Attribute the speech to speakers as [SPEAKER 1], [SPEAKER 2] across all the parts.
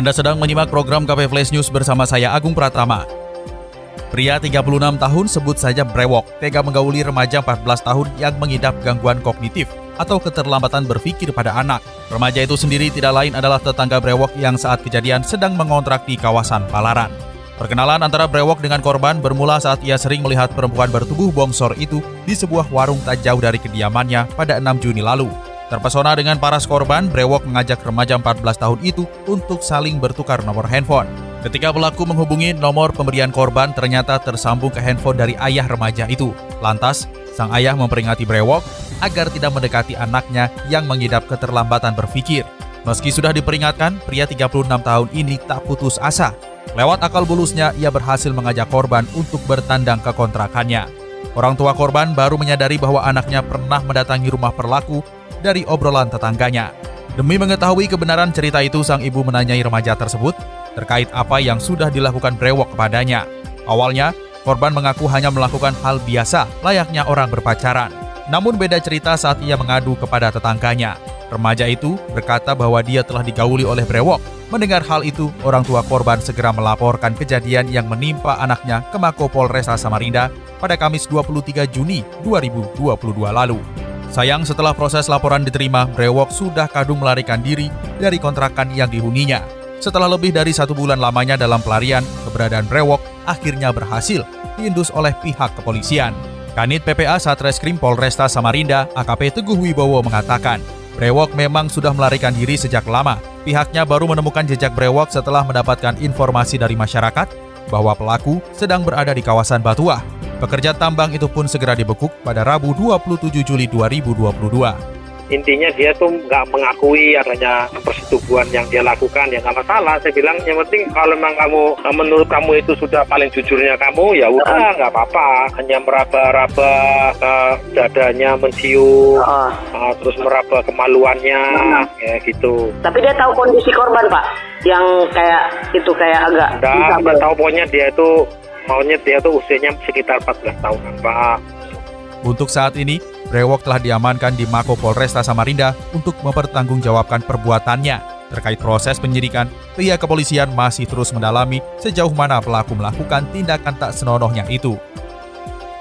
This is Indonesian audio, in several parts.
[SPEAKER 1] Anda sedang menyimak program KP Flash News bersama saya Agung Pratama. Pria 36 tahun sebut saja brewok, tega menggauli remaja 14 tahun yang mengidap gangguan kognitif atau keterlambatan berpikir pada anak. Remaja itu sendiri tidak lain adalah tetangga brewok yang saat kejadian sedang mengontrak di kawasan Palaran. Perkenalan antara brewok dengan korban bermula saat ia sering melihat perempuan bertubuh bongsor itu di sebuah warung tak jauh dari kediamannya pada 6 Juni lalu. Terpesona dengan paras korban, Brewok mengajak remaja 14 tahun itu untuk saling bertukar nomor handphone. Ketika pelaku menghubungi nomor pemberian korban ternyata tersambung ke handphone dari ayah remaja itu. Lantas, sang ayah memperingati Brewok agar tidak mendekati anaknya yang mengidap keterlambatan berpikir. Meski sudah diperingatkan, pria 36 tahun ini tak putus asa. Lewat akal bulusnya, ia berhasil mengajak korban untuk bertandang ke kontrakannya. Orang tua korban baru menyadari bahwa anaknya pernah mendatangi rumah perlaku dari obrolan tetangganya. Demi mengetahui kebenaran cerita itu, sang ibu menanyai remaja tersebut terkait apa yang sudah dilakukan brewok kepadanya. Awalnya, korban mengaku hanya melakukan hal biasa layaknya orang berpacaran. Namun beda cerita saat ia mengadu kepada tetangganya. Remaja itu berkata bahwa dia telah digauli oleh brewok. Mendengar hal itu, orang tua korban segera melaporkan kejadian yang menimpa anaknya ke Mako Polresta Samarinda pada Kamis 23 Juni 2022 lalu. Sayang setelah proses laporan diterima, Brewok sudah kadung melarikan diri dari kontrakan yang dihuninya. Setelah lebih dari satu bulan lamanya dalam pelarian, keberadaan Brewok akhirnya berhasil diindus oleh pihak kepolisian. Kanit PPA Satreskrim Polresta Samarinda, AKP Teguh Wibowo mengatakan, Brewok memang sudah melarikan diri sejak lama. Pihaknya baru menemukan jejak Brewok setelah mendapatkan informasi dari masyarakat bahwa pelaku sedang berada di kawasan Batuah. Pekerja tambang itu pun segera dibekuk pada Rabu 27 Juli 2022
[SPEAKER 2] intinya dia tuh nggak mengakui adanya persetubuhan yang dia lakukan. Ya nggak masalah saya bilang yang penting kalau memang kamu menurut kamu itu sudah paling jujurnya kamu ya udah nggak apa-apa. Hanya meraba-raba uh, dadanya mencium uh. Uh, terus meraba kemaluannya uh. ya gitu.
[SPEAKER 3] Tapi dia tahu kondisi korban pak? Yang kayak itu kayak agak
[SPEAKER 2] Udah, dia tahu pokoknya dia itu maunya dia tuh usianya sekitar 14 tahun Pak
[SPEAKER 1] untuk saat ini, Brewok telah diamankan di Mako Polresta Samarinda untuk mempertanggungjawabkan perbuatannya. Terkait proses penyidikan, pihak kepolisian masih terus mendalami sejauh mana pelaku melakukan tindakan tak senonohnya itu.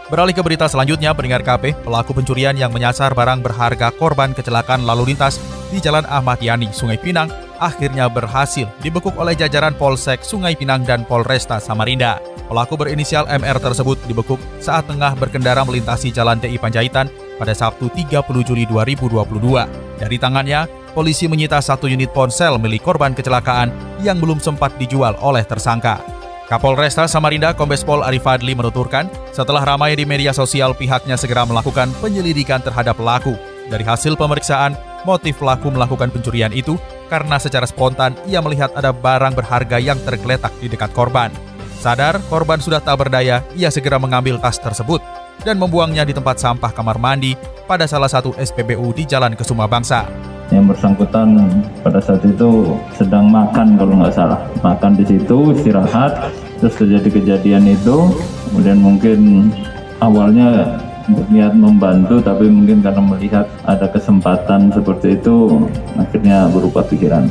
[SPEAKER 1] Beralih ke berita selanjutnya, pendengar KP, pelaku pencurian yang menyasar barang berharga korban kecelakaan lalu lintas di Jalan Ahmad Yani, Sungai Pinang, akhirnya berhasil dibekuk oleh jajaran Polsek Sungai Pinang dan Polresta Samarinda. Pelaku berinisial MR tersebut dibekuk saat tengah berkendara melintasi Jalan TI Panjaitan pada Sabtu 30 Juli 2022. Dari tangannya, polisi menyita satu unit ponsel milik korban kecelakaan yang belum sempat dijual oleh tersangka. Kapolresta Samarinda Kombes Pol Arif Fadli menuturkan, setelah ramai di media sosial pihaknya segera melakukan penyelidikan terhadap pelaku. Dari hasil pemeriksaan, motif pelaku melakukan pencurian itu karena secara spontan ia melihat ada barang berharga yang tergeletak di dekat korban. Sadar korban sudah tak berdaya, ia segera mengambil tas tersebut dan membuangnya di tempat sampah kamar mandi pada salah satu SPBU di Jalan Kesuma Bangsa.
[SPEAKER 4] Yang bersangkutan pada saat itu sedang makan kalau nggak salah. Makan di situ, istirahat, terus terjadi kejadian itu, kemudian mungkin awalnya berniat membantu tapi mungkin karena melihat ada kesempatan seperti itu akhirnya berubah pikiran.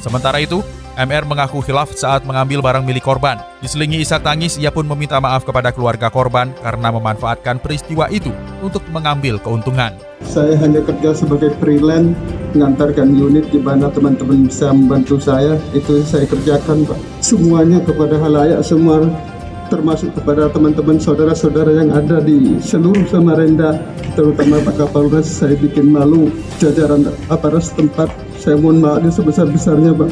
[SPEAKER 1] Sementara itu, MR mengaku hilaf saat mengambil barang milik korban. Diselingi isak tangis, ia pun meminta maaf kepada keluarga korban karena memanfaatkan peristiwa itu untuk mengambil keuntungan.
[SPEAKER 5] Saya hanya kerja sebagai freelance, mengantarkan unit di mana teman-teman bisa membantu saya. Itu saya kerjakan, Pak. Semuanya kepada halayak semua termasuk kepada teman-teman saudara-saudara yang ada di seluruh Samarinda, terutama Pak Kapolres, saya bikin malu jajaran aparat setempat. Saya mohon maaf sebesar-besarnya, Pak.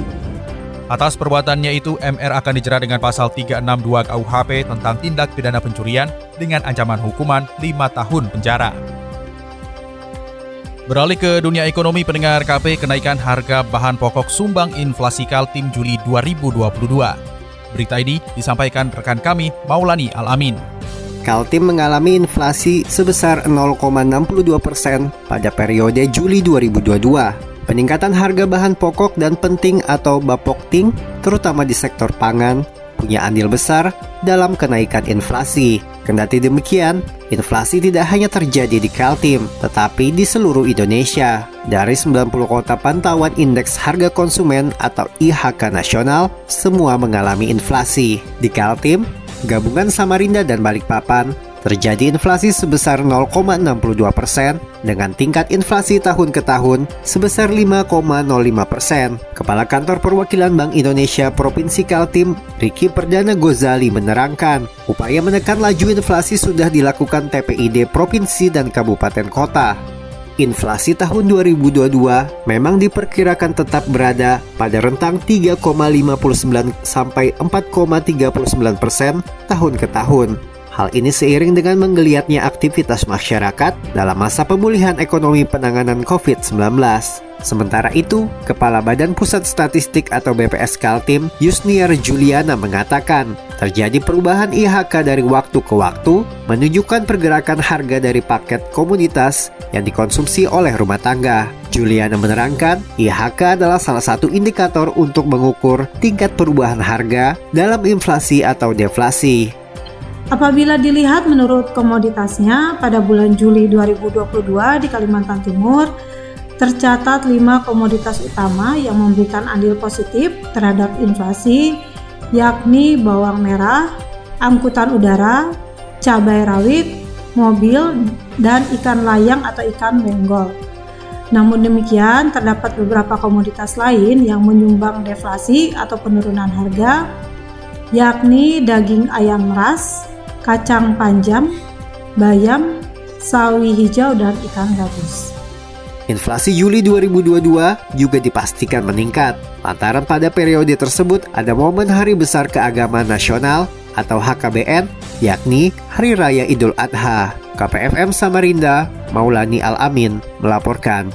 [SPEAKER 1] Atas perbuatannya itu, MR akan dijerat dengan pasal 362 KUHP tentang tindak pidana pencurian dengan ancaman hukuman 5 tahun penjara. Beralih ke dunia ekonomi pendengar KP kenaikan harga bahan pokok sumbang inflasi Kaltim Juli 2022. Berita ini disampaikan rekan kami Maulani Alamin.
[SPEAKER 6] Kaltim mengalami inflasi sebesar 0,62 persen pada periode Juli 2022. Peningkatan harga bahan pokok dan penting atau bapokting, terutama di sektor pangan, punya andil besar dalam kenaikan inflasi. Kendati demikian, inflasi tidak hanya terjadi di Kaltim, tetapi di seluruh Indonesia. Dari 90 kota pantauan Indeks Harga Konsumen atau IHK Nasional, semua mengalami inflasi. Di Kaltim, gabungan Samarinda dan Balikpapan terjadi inflasi sebesar 0,62 persen dengan tingkat inflasi tahun ke tahun sebesar 5,05 persen. Kepala Kantor Perwakilan Bank Indonesia Provinsi Kaltim, Riki Perdana Gozali menerangkan, upaya menekan laju inflasi sudah dilakukan TPID Provinsi dan Kabupaten Kota. Inflasi tahun 2022 memang diperkirakan tetap berada pada rentang 3,59 sampai 4,39 persen tahun ke tahun. Hal ini seiring dengan menggeliatnya aktivitas masyarakat dalam masa pemulihan ekonomi penanganan COVID-19. Sementara itu, Kepala Badan Pusat Statistik atau BPS Kaltim, Yusniar Juliana mengatakan, terjadi perubahan IHK dari waktu ke waktu, menunjukkan pergerakan harga dari paket komoditas yang dikonsumsi oleh rumah tangga. Juliana menerangkan, IHK adalah salah satu indikator untuk mengukur tingkat perubahan harga dalam inflasi atau deflasi.
[SPEAKER 7] Apabila dilihat menurut komoditasnya pada bulan Juli 2022 di Kalimantan Timur, tercatat 5 komoditas utama yang memberikan andil positif terhadap inflasi, yakni bawang merah, angkutan udara, cabai rawit, mobil, dan ikan layang atau ikan benggol. Namun demikian, terdapat beberapa komoditas lain yang menyumbang deflasi atau penurunan harga, yakni daging ayam ras, kacang panjang, bayam, sawi hijau, dan ikan gabus.
[SPEAKER 6] Inflasi Juli 2022 juga dipastikan meningkat, lantaran pada periode tersebut ada momen Hari Besar Keagamaan Nasional atau HKBN, yakni Hari Raya Idul Adha. KPFM Samarinda, Maulani Al-Amin, melaporkan.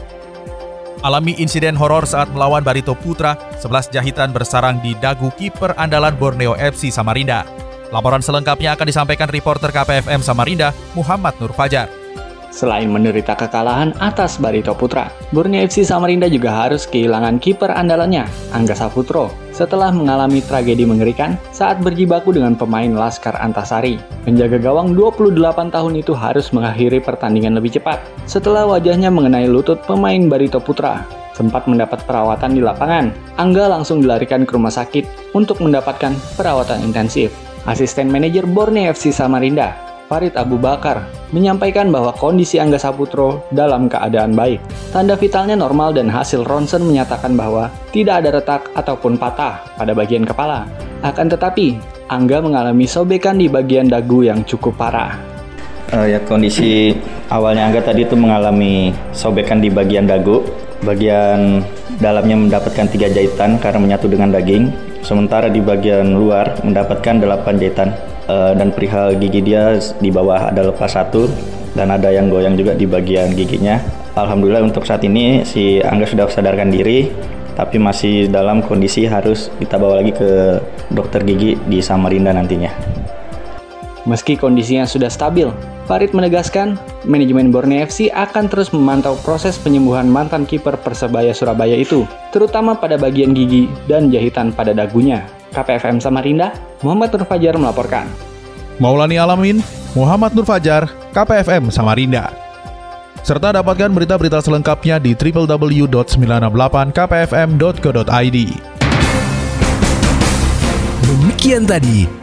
[SPEAKER 1] Alami insiden horor saat melawan Barito Putra, 11 jahitan bersarang di dagu kiper andalan Borneo FC Samarinda. Laporan selengkapnya akan disampaikan reporter KPFM Samarinda, Muhammad Nur Fajar.
[SPEAKER 8] Selain menderita kekalahan atas Barito Putra, Borneo FC Samarinda juga harus kehilangan kiper andalannya, Angga Saputro, setelah mengalami tragedi mengerikan saat berjibaku dengan pemain Laskar Antasari. Penjaga gawang 28 tahun itu harus mengakhiri pertandingan lebih cepat setelah wajahnya mengenai lutut pemain Barito Putra. Sempat mendapat perawatan di lapangan, Angga langsung dilarikan ke rumah sakit untuk mendapatkan perawatan intensif. Asisten manajer Borneo FC Samarinda, Farid Abu Bakar, menyampaikan bahwa kondisi Angga Saputro dalam keadaan baik. Tanda vitalnya normal dan hasil ronsen menyatakan bahwa tidak ada retak ataupun patah pada bagian kepala. Akan tetapi, Angga mengalami sobekan di bagian dagu yang cukup parah.
[SPEAKER 9] Uh, ya kondisi awalnya Angga tadi itu mengalami sobekan di bagian dagu, bagian dalamnya mendapatkan tiga jahitan karena menyatu dengan daging sementara di bagian luar mendapatkan 8 jahitan uh, dan perihal gigi dia di bawah ada lepas satu dan ada yang goyang juga di bagian giginya. Alhamdulillah untuk saat ini si Angga sudah sadarkan diri tapi masih dalam kondisi harus kita bawa lagi ke dokter gigi di Samarinda nantinya.
[SPEAKER 8] Meski kondisinya sudah stabil, Farid menegaskan manajemen Borneo FC akan terus memantau proses penyembuhan mantan kiper Persebaya Surabaya itu, terutama pada bagian gigi dan jahitan pada dagunya. KPFM Samarinda, Muhammad Nur Fajar melaporkan.
[SPEAKER 1] Maulani Alamin, Muhammad Nur Fajar, KPFM Samarinda. Serta dapatkan berita-berita selengkapnya di www.968kpfm.co.id.
[SPEAKER 10] Demikian tadi